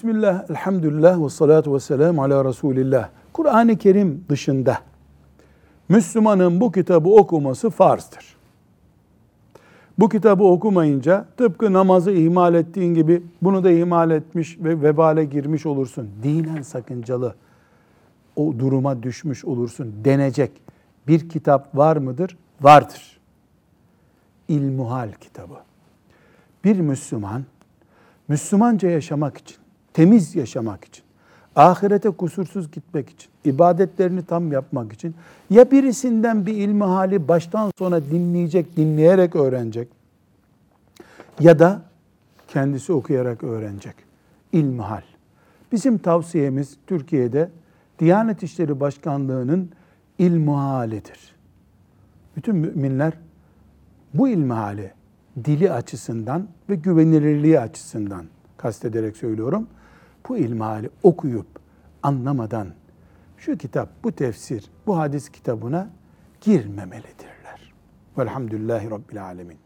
Bismillah, elhamdülillah ve salatu ve selamu ala Resulillah. Kur'an-ı Kerim dışında Müslümanın bu kitabı okuması farzdır. Bu kitabı okumayınca tıpkı namazı ihmal ettiğin gibi bunu da ihmal etmiş ve vebale girmiş olursun. Dinen sakıncalı o duruma düşmüş olursun denecek bir kitap var mıdır? Vardır. İlmuhal kitabı. Bir Müslüman Müslümanca yaşamak için, temiz yaşamak için, ahirete kusursuz gitmek için, ibadetlerini tam yapmak için ya birisinden bir ilmi hali baştan sona dinleyecek, dinleyerek öğrenecek ya da kendisi okuyarak öğrenecek. İlmi hal. Bizim tavsiyemiz Türkiye'de Diyanet İşleri Başkanlığı'nın ilmihalidir. Bütün müminler bu ilmihali dili açısından ve güvenilirliği açısından kastederek söylüyorum. Bu ilmihali okuyup anlamadan şu kitap, bu tefsir, bu hadis kitabına girmemelidirler. Velhamdülillahi Rabbil Alemin.